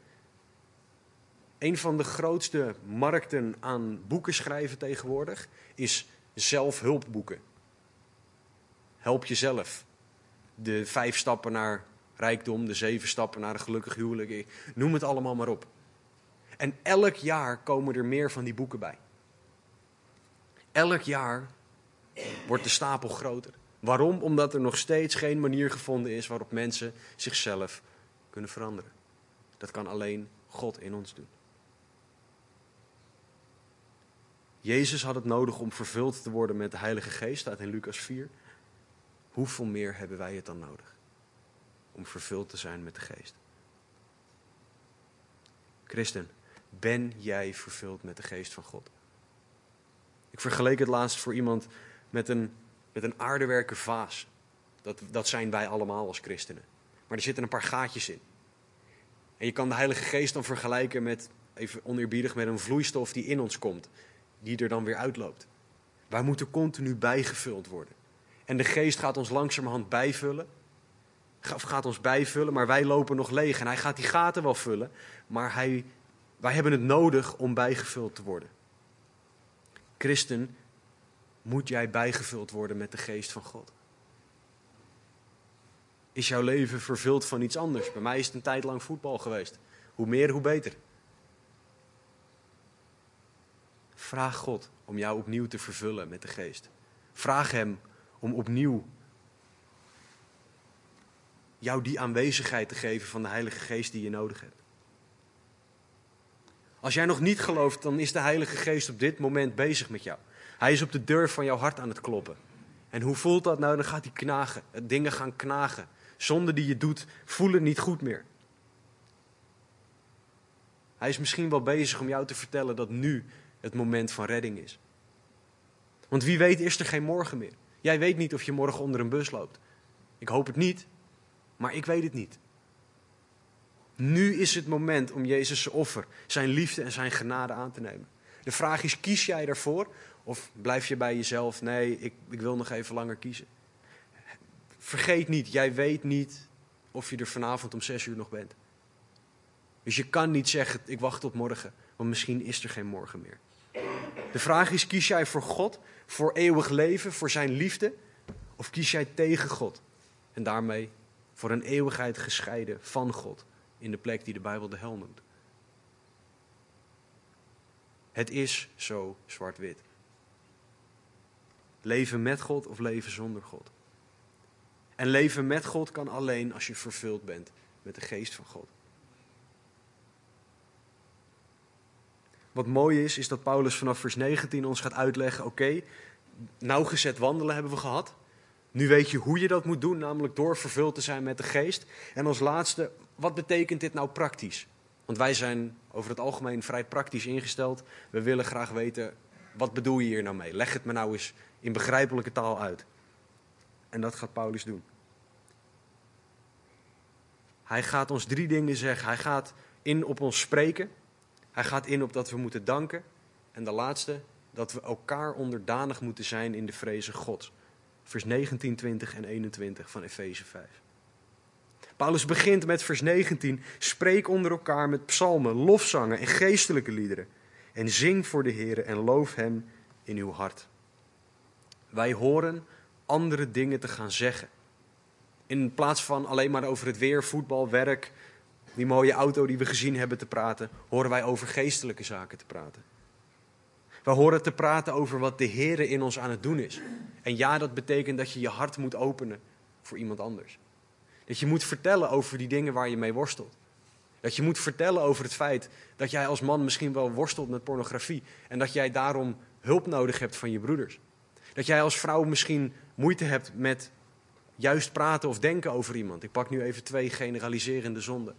Een van de grootste markten aan boeken schrijven tegenwoordig is zelfhulpboeken. Help jezelf. De vijf stappen naar rijkdom, de zeven stappen naar een gelukkig huwelijk. Noem het allemaal maar op. En elk jaar komen er meer van die boeken bij. Elk jaar wordt de stapel groter. Waarom? Omdat er nog steeds geen manier gevonden is waarop mensen zichzelf kunnen veranderen. Dat kan alleen God in ons doen. Jezus had het nodig om vervuld te worden met de Heilige Geest, staat in Lucas 4. Hoeveel meer hebben wij het dan nodig om vervuld te zijn met de Geest? Christen, Ben jij vervuld met de geest van God? Ik vergeleek het laatst voor iemand met een, met een aardewerken vaas. Dat, dat zijn wij allemaal als christenen. Maar er zitten een paar gaatjes in. En je kan de Heilige Geest dan vergelijken met, even oneerbiedig, met een vloeistof die in ons komt. Die er dan weer uitloopt. Wij moeten continu bijgevuld worden. En de Geest gaat ons langzamerhand bijvullen. Gaat ons bijvullen, maar wij lopen nog leeg. En hij gaat die gaten wel vullen, maar hij, wij hebben het nodig om bijgevuld te worden. Christen, moet jij bijgevuld worden met de Geest van God? Is jouw leven vervuld van iets anders? Bij mij is het een tijd lang voetbal geweest. Hoe meer, hoe beter. Vraag God om jou opnieuw te vervullen met de geest. Vraag Hem om opnieuw jou die aanwezigheid te geven van de Heilige Geest die je nodig hebt. Als jij nog niet gelooft, dan is de Heilige Geest op dit moment bezig met jou. Hij is op de deur van jouw hart aan het kloppen. En hoe voelt dat nou? Dan gaat hij knagen. Dingen gaan knagen. Zonde die je doet, voelen niet goed meer. Hij is misschien wel bezig om jou te vertellen dat nu het moment van redding is. Want wie weet is er geen morgen meer. Jij weet niet of je morgen onder een bus loopt. Ik hoop het niet, maar ik weet het niet. Nu is het moment om Jezus' offer, zijn liefde en zijn genade aan te nemen. De vraag is, kies jij daarvoor of blijf je bij jezelf? Nee, ik, ik wil nog even langer kiezen. Vergeet niet, jij weet niet of je er vanavond om zes uur nog bent. Dus je kan niet zeggen, ik wacht tot morgen, want misschien is er geen morgen meer. De vraag is, kies jij voor God, voor eeuwig leven, voor zijn liefde? Of kies jij tegen God en daarmee voor een eeuwigheid gescheiden van God in de plek die de Bijbel de hel noemt? Het is zo zwart-wit. Leven met God of leven zonder God. En leven met God kan alleen als je vervuld bent met de geest van God. Wat mooi is, is dat Paulus vanaf vers 19 ons gaat uitleggen: oké, nauwgezet wandelen hebben we gehad. Nu weet je hoe je dat moet doen, namelijk door vervuld te zijn met de geest. En als laatste, wat betekent dit nou praktisch? Want wij zijn over het algemeen vrij praktisch ingesteld. We willen graag weten, wat bedoel je hier nou mee? Leg het me nou eens in begrijpelijke taal uit. En dat gaat Paulus doen. Hij gaat ons drie dingen zeggen. Hij gaat in op ons spreken. Hij gaat in op dat we moeten danken. En de laatste, dat we elkaar onderdanig moeten zijn in de vrezen Gods. Vers 19, 20 en 21 van Efeze 5. Paulus begint met vers 19. Spreek onder elkaar met psalmen, lofzangen en geestelijke liederen. En zing voor de Heer en loof Hem in uw hart. Wij horen andere dingen te gaan zeggen. In plaats van alleen maar over het weer, voetbal, werk, die mooie auto die we gezien hebben te praten, horen wij over geestelijke zaken te praten. We horen te praten over wat de Heer in ons aan het doen is. En ja, dat betekent dat je je hart moet openen voor iemand anders. Dat je moet vertellen over die dingen waar je mee worstelt. Dat je moet vertellen over het feit dat jij als man misschien wel worstelt met pornografie en dat jij daarom hulp nodig hebt van je broeders. Dat jij als vrouw misschien moeite hebt met juist praten of denken over iemand. Ik pak nu even twee generaliserende zonden.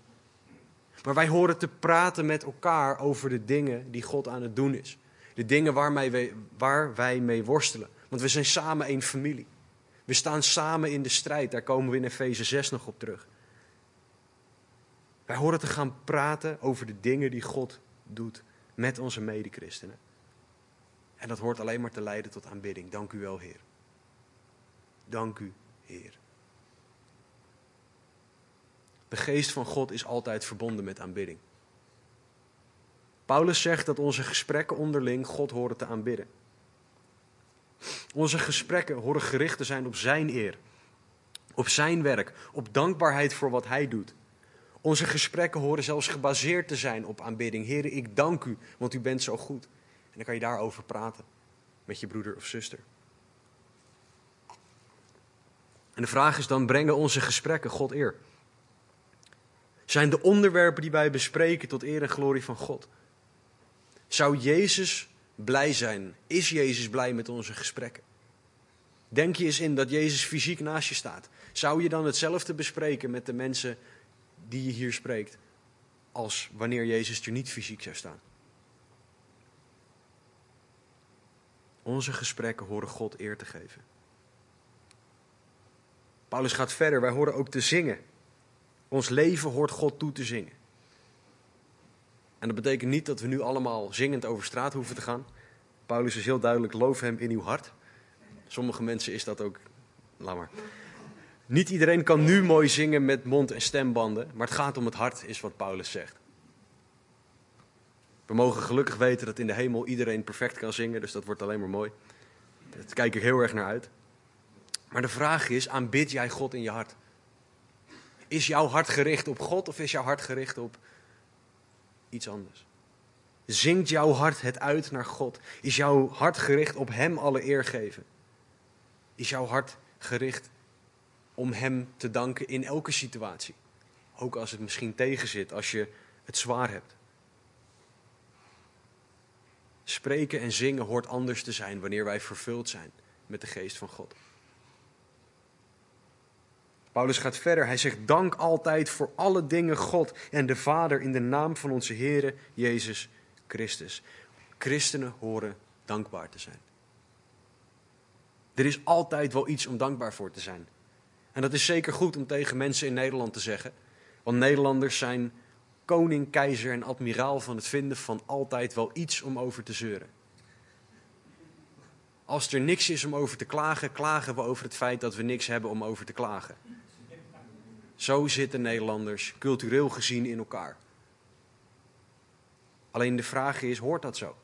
Maar wij horen te praten met elkaar over de dingen die God aan het doen is. De dingen wij, waar wij mee worstelen. Want we zijn samen één familie. We staan samen in de strijd. Daar komen we in Efeze 6 nog op terug. Wij horen te gaan praten over de dingen die God doet met onze medechristenen. En dat hoort alleen maar te leiden tot aanbidding. Dank u wel, Heer. Dank u, Heer. De geest van God is altijd verbonden met aanbidding. Paulus zegt dat onze gesprekken onderling God horen te aanbidden. Onze gesprekken horen gericht te zijn op Zijn eer, op Zijn werk, op dankbaarheid voor wat Hij doet. Onze gesprekken horen zelfs gebaseerd te zijn op aanbidding. Heer, ik dank u, want u bent zo goed. En dan kan je daarover praten met je broeder of zuster. En de vraag is dan, brengen onze gesprekken God eer? Zijn de onderwerpen die wij bespreken tot eer en glorie van God? Zou Jezus blij zijn? Is Jezus blij met onze gesprekken? Denk je eens in dat Jezus fysiek naast je staat. Zou je dan hetzelfde bespreken met de mensen die je hier spreekt, als wanneer Jezus er niet fysiek zou staan? Onze gesprekken horen God eer te geven. Paulus gaat verder, wij horen ook te zingen. Ons leven hoort God toe te zingen. En dat betekent niet dat we nu allemaal zingend over straat hoeven te gaan. Paulus is heel duidelijk, loof hem in uw hart. Sommige mensen is dat ook, laat maar. Niet iedereen kan nu mooi zingen met mond- en stembanden, maar het gaat om het hart, is wat Paulus zegt. We mogen gelukkig weten dat in de hemel iedereen perfect kan zingen, dus dat wordt alleen maar mooi. Daar kijk ik heel erg naar uit. Maar de vraag is, aanbid jij God in je hart? Is jouw hart gericht op God of is jouw hart gericht op iets anders? Zingt jouw hart het uit naar God? Is jouw hart gericht op Hem alle eer geven? Is jouw hart gericht om Hem te danken in elke situatie? Ook als het misschien tegenzit, als je het zwaar hebt. Spreken en zingen hoort anders te zijn wanneer wij vervuld zijn met de geest van God. Paulus gaat verder. Hij zegt: Dank altijd voor alle dingen God en de Vader in de naam van onze Heer Jezus Christus. Christenen horen dankbaar te zijn. Er is altijd wel iets om dankbaar voor te zijn. En dat is zeker goed om tegen mensen in Nederland te zeggen. Want Nederlanders zijn koning, keizer en admiraal van het vinden van altijd wel iets om over te zeuren. Als er niks is om over te klagen, klagen we over het feit dat we niks hebben om over te klagen. Zo zitten Nederlanders cultureel gezien in elkaar. Alleen de vraag is, hoort dat zo?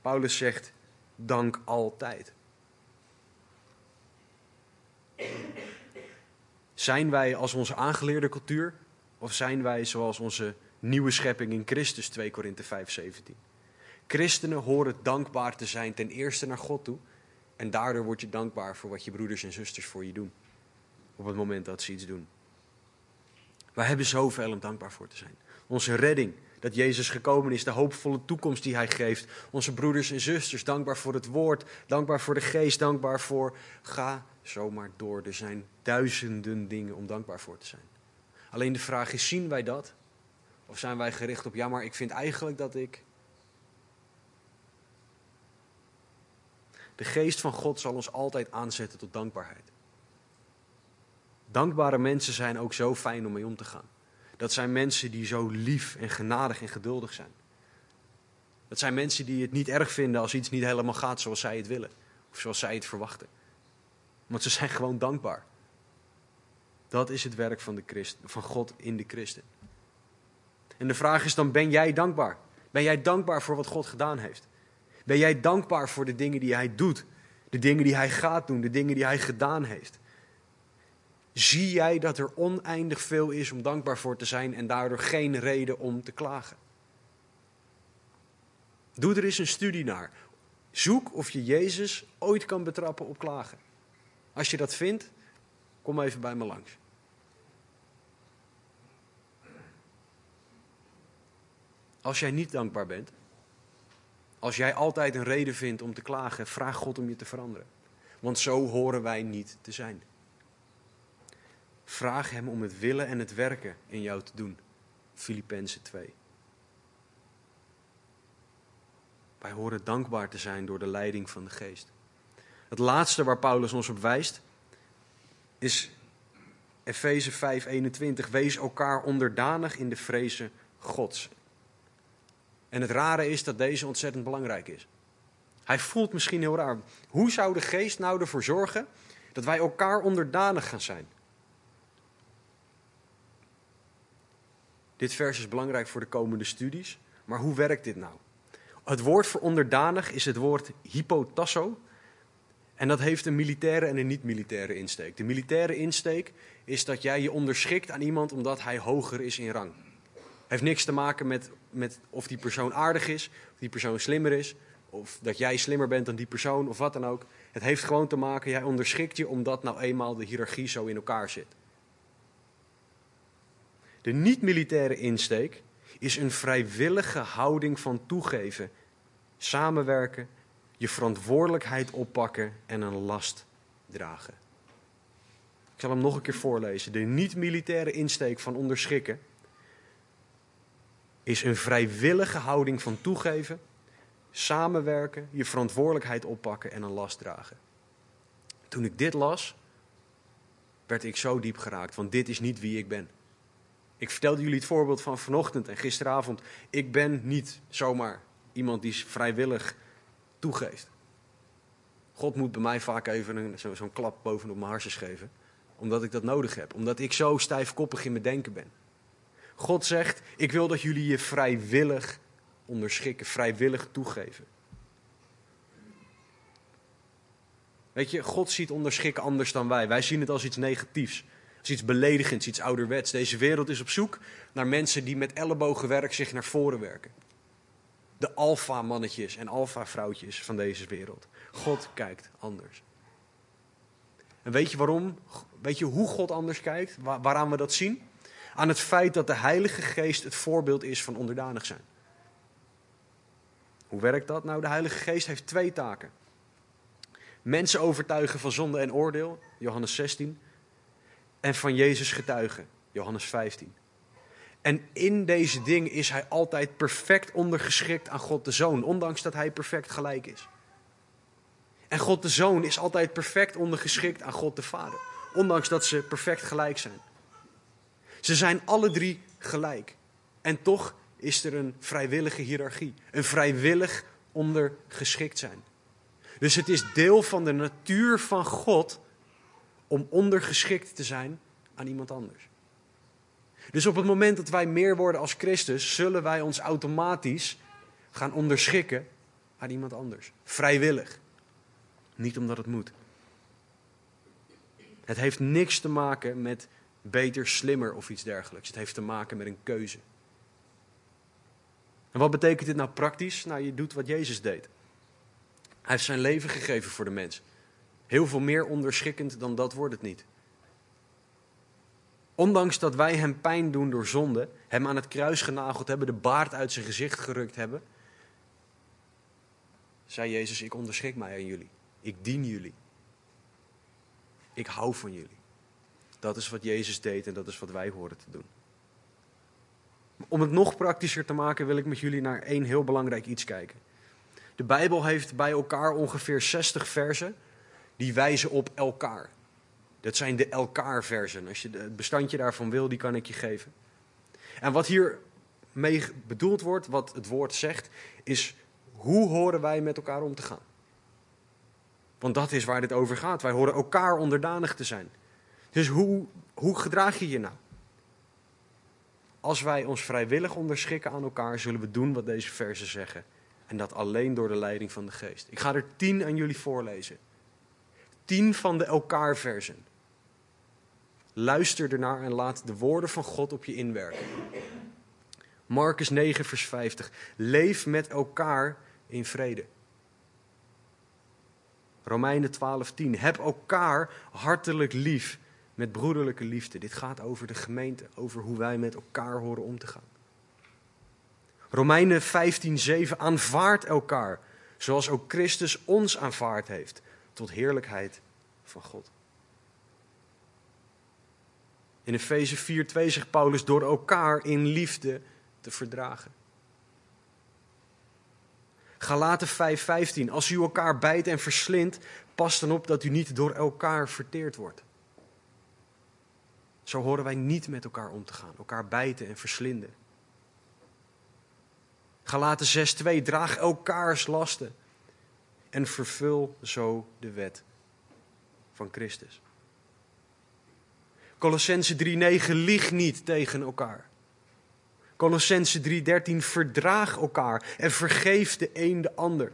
Paulus zegt, dank altijd. Zijn wij als onze aangeleerde cultuur of zijn wij zoals onze nieuwe schepping in Christus 2 Korinthe 5:17? Christenen horen dankbaar te zijn ten eerste naar God toe en daardoor word je dankbaar voor wat je broeders en zusters voor je doen op het moment dat ze iets doen. Wij hebben zoveel om dankbaar voor te zijn. Onze redding, dat Jezus gekomen is, de hoopvolle toekomst die Hij geeft. Onze broeders en zusters, dankbaar voor het woord, dankbaar voor de geest, dankbaar voor. Ga zomaar door. Er zijn duizenden dingen om dankbaar voor te zijn. Alleen de vraag is: zien wij dat? Of zijn wij gericht op, ja, maar ik vind eigenlijk dat ik. De geest van God zal ons altijd aanzetten tot dankbaarheid. Dankbare mensen zijn ook zo fijn om mee om te gaan. Dat zijn mensen die zo lief en genadig en geduldig zijn. Dat zijn mensen die het niet erg vinden als iets niet helemaal gaat zoals zij het willen. Of zoals zij het verwachten. Want ze zijn gewoon dankbaar. Dat is het werk van, de Christ, van God in de christen. En de vraag is dan, ben jij dankbaar? Ben jij dankbaar voor wat God gedaan heeft? Ben jij dankbaar voor de dingen die hij doet? De dingen die hij gaat doen, de dingen die hij gedaan heeft? zie jij dat er oneindig veel is om dankbaar voor te zijn en daardoor geen reden om te klagen. Doe er eens een studie naar. Zoek of je Jezus ooit kan betrappen op klagen. Als je dat vindt, kom even bij me langs. Als jij niet dankbaar bent, als jij altijd een reden vindt om te klagen, vraag God om je te veranderen. Want zo horen wij niet te zijn. Vraag Hem om het willen en het werken in jou te doen. Filippenzen 2. Wij horen dankbaar te zijn door de leiding van de Geest. Het laatste waar Paulus ons op wijst is Efeze 5:21. Wees elkaar onderdanig in de vrezen Gods. En het rare is dat deze ontzettend belangrijk is. Hij voelt misschien heel raar. Hoe zou de Geest nou ervoor zorgen dat wij elkaar onderdanig gaan zijn? Dit vers is belangrijk voor de komende studies. Maar hoe werkt dit nou? Het woord voor onderdanig is het woord hypotasso. En dat heeft een militaire en een niet-militaire insteek. De militaire insteek is dat jij je onderschikt aan iemand omdat hij hoger is in rang. Heeft niks te maken met, met of die persoon aardig is, of die persoon slimmer is, of dat jij slimmer bent dan die persoon, of wat dan ook. Het heeft gewoon te maken, jij onderschikt je omdat nou eenmaal de hiërarchie zo in elkaar zit. De niet-militaire insteek is een vrijwillige houding van toegeven, samenwerken, je verantwoordelijkheid oppakken en een last dragen. Ik zal hem nog een keer voorlezen. De niet-militaire insteek van onderschikken is een vrijwillige houding van toegeven, samenwerken, je verantwoordelijkheid oppakken en een last dragen. Toen ik dit las, werd ik zo diep geraakt, want dit is niet wie ik ben. Ik vertelde jullie het voorbeeld van vanochtend en gisteravond. Ik ben niet zomaar iemand die vrijwillig toegeeft. God moet bij mij vaak even zo'n zo klap bovenop mijn hartjes geven. Omdat ik dat nodig heb. Omdat ik zo stijfkoppig in mijn denken ben. God zegt, ik wil dat jullie je vrijwillig onderschikken. Vrijwillig toegeven. Weet je, God ziet onderschikken anders dan wij. Wij zien het als iets negatiefs. Als iets beledigends, iets ouderwets. Deze wereld is op zoek naar mensen die met ellebogenwerk zich naar voren werken. De alfa-mannetjes en alfa-vrouwtjes van deze wereld. God kijkt anders. En weet je waarom? Weet je hoe God anders kijkt? waaraan we dat zien? Aan het feit dat de Heilige Geest het voorbeeld is van onderdanig zijn. Hoe werkt dat? Nou, de Heilige Geest heeft twee taken. Mensen overtuigen van zonde en oordeel, Johannes 16. En van Jezus getuigen, Johannes 15. En in deze dingen is hij altijd perfect ondergeschikt aan God de Zoon, ondanks dat hij perfect gelijk is. En God de Zoon is altijd perfect ondergeschikt aan God de Vader, ondanks dat ze perfect gelijk zijn. Ze zijn alle drie gelijk. En toch is er een vrijwillige hiërarchie, een vrijwillig ondergeschikt zijn. Dus het is deel van de natuur van God om ondergeschikt te zijn aan iemand anders. Dus op het moment dat wij meer worden als Christus, zullen wij ons automatisch gaan onderschikken aan iemand anders. Vrijwillig. Niet omdat het moet. Het heeft niks te maken met beter, slimmer of iets dergelijks. Het heeft te maken met een keuze. En wat betekent dit nou praktisch? Nou, je doet wat Jezus deed. Hij heeft zijn leven gegeven voor de mens. Heel veel meer onderschikkend dan dat wordt het niet. Ondanks dat wij hem pijn doen door zonde, hem aan het kruis genageld hebben, de baard uit zijn gezicht gerukt hebben, zei Jezus: Ik onderschik mij aan jullie. Ik dien jullie. Ik hou van jullie. Dat is wat Jezus deed en dat is wat wij horen te doen. Om het nog praktischer te maken wil ik met jullie naar één heel belangrijk iets kijken. De Bijbel heeft bij elkaar ongeveer 60 versen die wijzen op elkaar. Dat zijn de elkaar-versen. Als je het bestandje daarvan wil, die kan ik je geven. En wat hier mee bedoeld wordt, wat het woord zegt, is hoe horen wij met elkaar om te gaan? Want dat is waar dit over gaat. Wij horen elkaar onderdanig te zijn. Dus hoe, hoe gedraag je je nou? Als wij ons vrijwillig onderschikken aan elkaar, zullen we doen wat deze versen zeggen. En dat alleen door de leiding van de geest. Ik ga er tien aan jullie voorlezen. Tien van de elkaar versen. Luister ernaar en laat de woorden van God op je inwerken. Marcus 9, vers 50. Leef met elkaar in vrede. Romeinen 12, 10. Heb elkaar hartelijk lief met broederlijke liefde. Dit gaat over de gemeente, over hoe wij met elkaar horen om te gaan. Romeinen 15, 7. Aanvaard elkaar, zoals ook Christus ons aanvaard heeft, tot heerlijkheid van God. In Efeze 4, 2 zegt Paulus door elkaar in liefde te verdragen. Galaten 5, 15. Als u elkaar bijt en verslindt, pas dan op dat u niet door elkaar verteerd wordt. Zo horen wij niet met elkaar om te gaan, elkaar bijten en verslinden. Galaten 6, 2. Draag elkaars lasten en vervul zo de wet van Christus. Colossense 3:9 lieg niet tegen elkaar. Colossense 3:13 verdraag elkaar en vergeef de een de ander.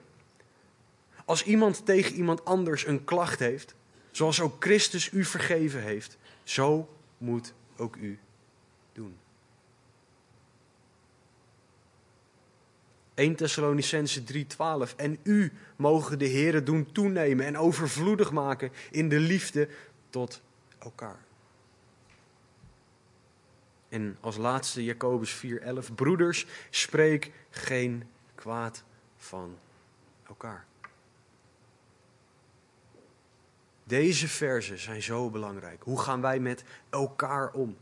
Als iemand tegen iemand anders een klacht heeft, zoals ook Christus u vergeven heeft, zo moet ook u doen. 1 Thessalonicense 3:12 En u mogen de Here doen toenemen en overvloedig maken in de liefde tot elkaar. En als laatste Jacobus 4:11 Broeders, spreek geen kwaad van elkaar. Deze verzen zijn zo belangrijk. Hoe gaan wij met elkaar om?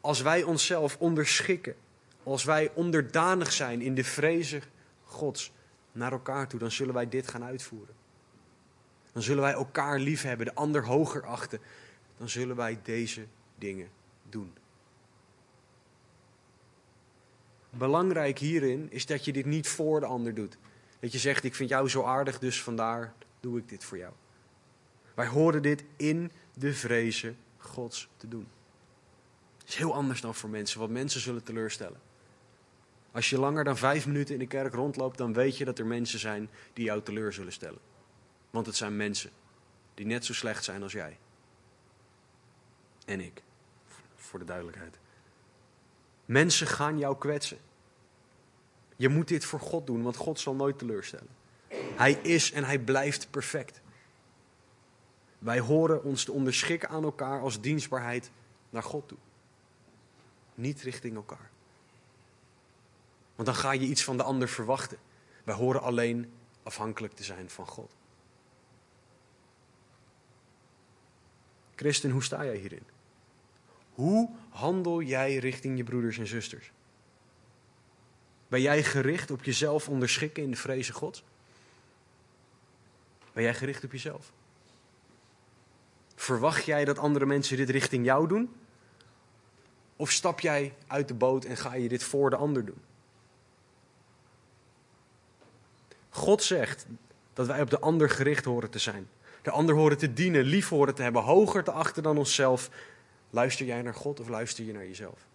Als wij onszelf onderschikken, als wij onderdanig zijn in de vrezen Gods, naar elkaar toe, dan zullen wij dit gaan uitvoeren. Dan zullen wij elkaar lief hebben, de ander hoger achten. Dan zullen wij deze dingen doen. Belangrijk hierin is dat je dit niet voor de ander doet. Dat je zegt, ik vind jou zo aardig, dus vandaar doe ik dit voor jou. Wij horen dit in de vrezen Gods te doen. Het is heel anders dan voor mensen, want mensen zullen teleurstellen. Als je langer dan vijf minuten in de kerk rondloopt, dan weet je dat er mensen zijn die jou teleur zullen stellen. Want het zijn mensen die net zo slecht zijn als jij. En ik, voor de duidelijkheid. Mensen gaan jou kwetsen. Je moet dit voor God doen, want God zal nooit teleurstellen. Hij is en hij blijft perfect. Wij horen ons te onderschikken aan elkaar als dienstbaarheid naar God toe. Niet richting elkaar. Want dan ga je iets van de ander verwachten. Wij horen alleen afhankelijk te zijn van God. Christen, hoe sta jij hierin? Hoe handel jij richting je broeders en zusters? Ben jij gericht op jezelf onderschikken in de vrezen God? Ben jij gericht op jezelf? Verwacht jij dat andere mensen dit richting jou doen? Of stap jij uit de boot en ga je dit voor de ander doen? God zegt dat wij op de ander gericht horen te zijn. De ander horen te dienen, lief horen te hebben, hoger te achten dan onszelf. Luister jij naar God of luister je naar jezelf?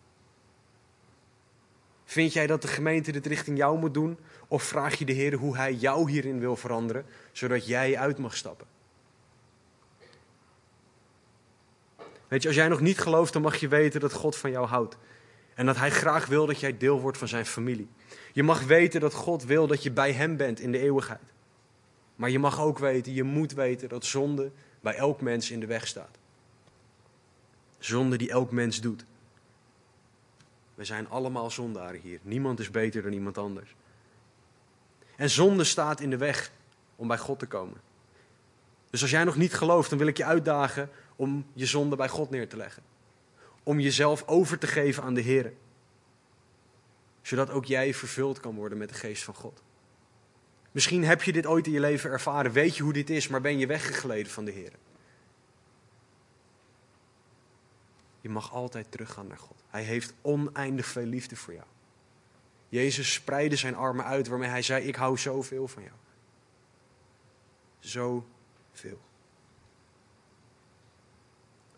Vind jij dat de gemeente dit richting jou moet doen? Of vraag je de Heer hoe Hij jou hierin wil veranderen, zodat jij uit mag stappen? Weet je, als jij nog niet gelooft, dan mag je weten dat God van jou houdt. En dat Hij graag wil dat jij deel wordt van Zijn familie. Je mag weten dat God wil dat je bij Hem bent in de eeuwigheid. Maar je mag ook weten, je moet weten dat zonde bij elk mens in de weg staat. Zonde die elk mens doet. We zijn allemaal zondaren hier. Niemand is beter dan iemand anders. En zonde staat in de weg om bij God te komen. Dus als jij nog niet gelooft, dan wil ik je uitdagen om je zonde bij God neer te leggen. Om jezelf over te geven aan de Heer. Zodat ook jij vervuld kan worden met de geest van God. Misschien heb je dit ooit in je leven ervaren, weet je hoe dit is, maar ben je weggegleden van de Heer. Je mag altijd teruggaan naar God. Hij heeft oneindig veel liefde voor jou. Jezus spreidde zijn armen uit waarmee hij zei: Ik hou zoveel van jou. Zoveel.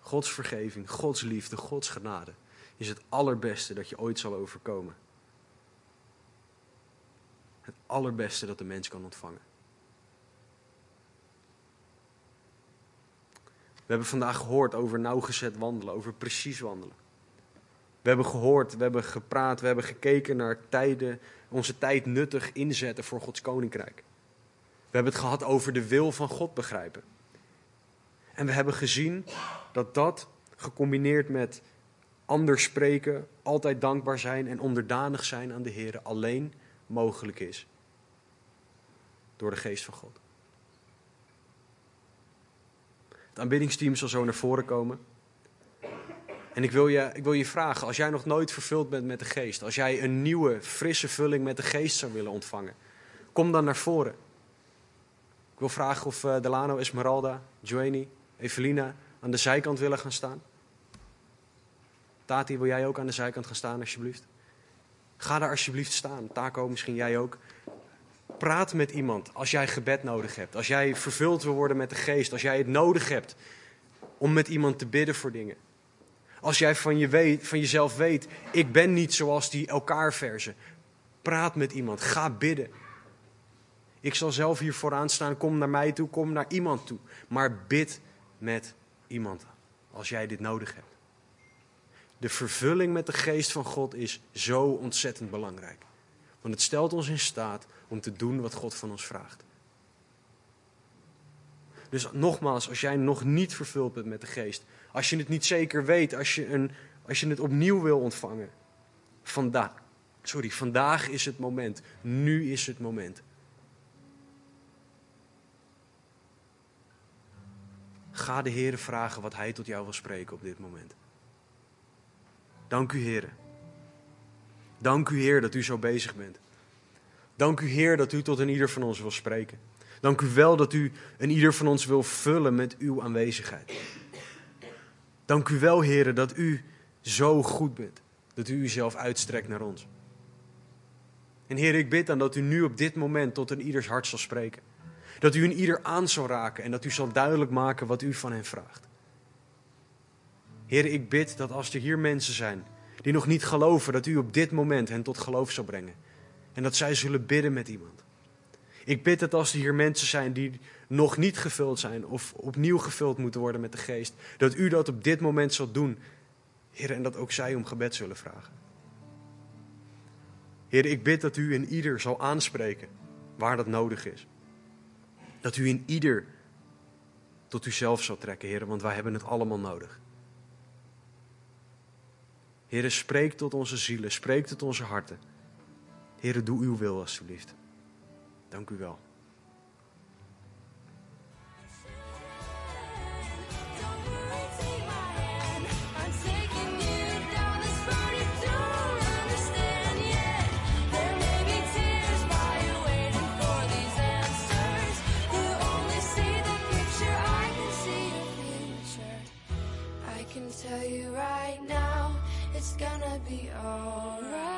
Gods vergeving, Gods liefde, Gods genade is het allerbeste dat je ooit zal overkomen. Het allerbeste dat de mens kan ontvangen. We hebben vandaag gehoord over nauwgezet wandelen, over precies wandelen. We hebben gehoord, we hebben gepraat, we hebben gekeken naar tijden, onze tijd nuttig inzetten voor Gods koninkrijk. We hebben het gehad over de wil van God begrijpen. En we hebben gezien dat dat gecombineerd met anders spreken, altijd dankbaar zijn en onderdanig zijn aan de Heer alleen mogelijk is. Door de geest van God. Het aanbiddingsteam zal zo naar voren komen. En ik wil, je, ik wil je vragen, als jij nog nooit vervuld bent met de geest, als jij een nieuwe, frisse vulling met de geest zou willen ontvangen, kom dan naar voren. Ik wil vragen of uh, Delano, Esmeralda, Joanie, Evelina aan de zijkant willen gaan staan. Tati, wil jij ook aan de zijkant gaan staan, alsjeblieft? Ga daar alsjeblieft staan. Taco, misschien jij ook. Praat met iemand als jij gebed nodig hebt. Als jij vervuld wil worden met de geest. Als jij het nodig hebt om met iemand te bidden voor dingen. Als jij van, je weet, van jezelf weet, ik ben niet zoals die elkaar verzen. Praat met iemand, ga bidden. Ik zal zelf hier vooraan staan, kom naar mij toe, kom naar iemand toe. Maar bid met iemand als jij dit nodig hebt. De vervulling met de geest van God is zo ontzettend belangrijk. Want het stelt ons in staat om te doen wat God van ons vraagt. Dus nogmaals, als jij nog niet vervuld bent met de geest, als je het niet zeker weet, als je, een, als je het opnieuw wil ontvangen, vandaag, sorry, vandaag is het moment, nu is het moment. Ga de Heer vragen wat Hij tot jou wil spreken op dit moment. Dank u, Heer. Dank u, Heer, dat u zo bezig bent. Dank u, Heer, dat u tot een ieder van ons wil spreken. Dank u wel dat u een ieder van ons wil vullen met uw aanwezigheid. Dank u wel, Heer, dat u zo goed bent. Dat u uzelf uitstrekt naar ons. En Heer, ik bid dan dat u nu op dit moment tot een ieders hart zal spreken. Dat u een ieder aan zal raken en dat u zal duidelijk maken wat u van hen vraagt. Heer, ik bid dat als er hier mensen zijn die nog niet geloven, dat u op dit moment hen tot geloof zal brengen. En dat zij zullen bidden met iemand. Ik bid dat als er hier mensen zijn die nog niet gevuld zijn of opnieuw gevuld moeten worden met de geest, dat u dat op dit moment zult doen. Heer, en dat ook zij om gebed zullen vragen. Heer, ik bid dat u in ieder zal aanspreken waar dat nodig is. Dat u in ieder tot uzelf zal trekken, Heer, want wij hebben het allemaal nodig. Heer, spreek tot onze zielen, spreek tot onze harten. Heer, doe uw wil alstublieft. Dank u wel. gonna be alright.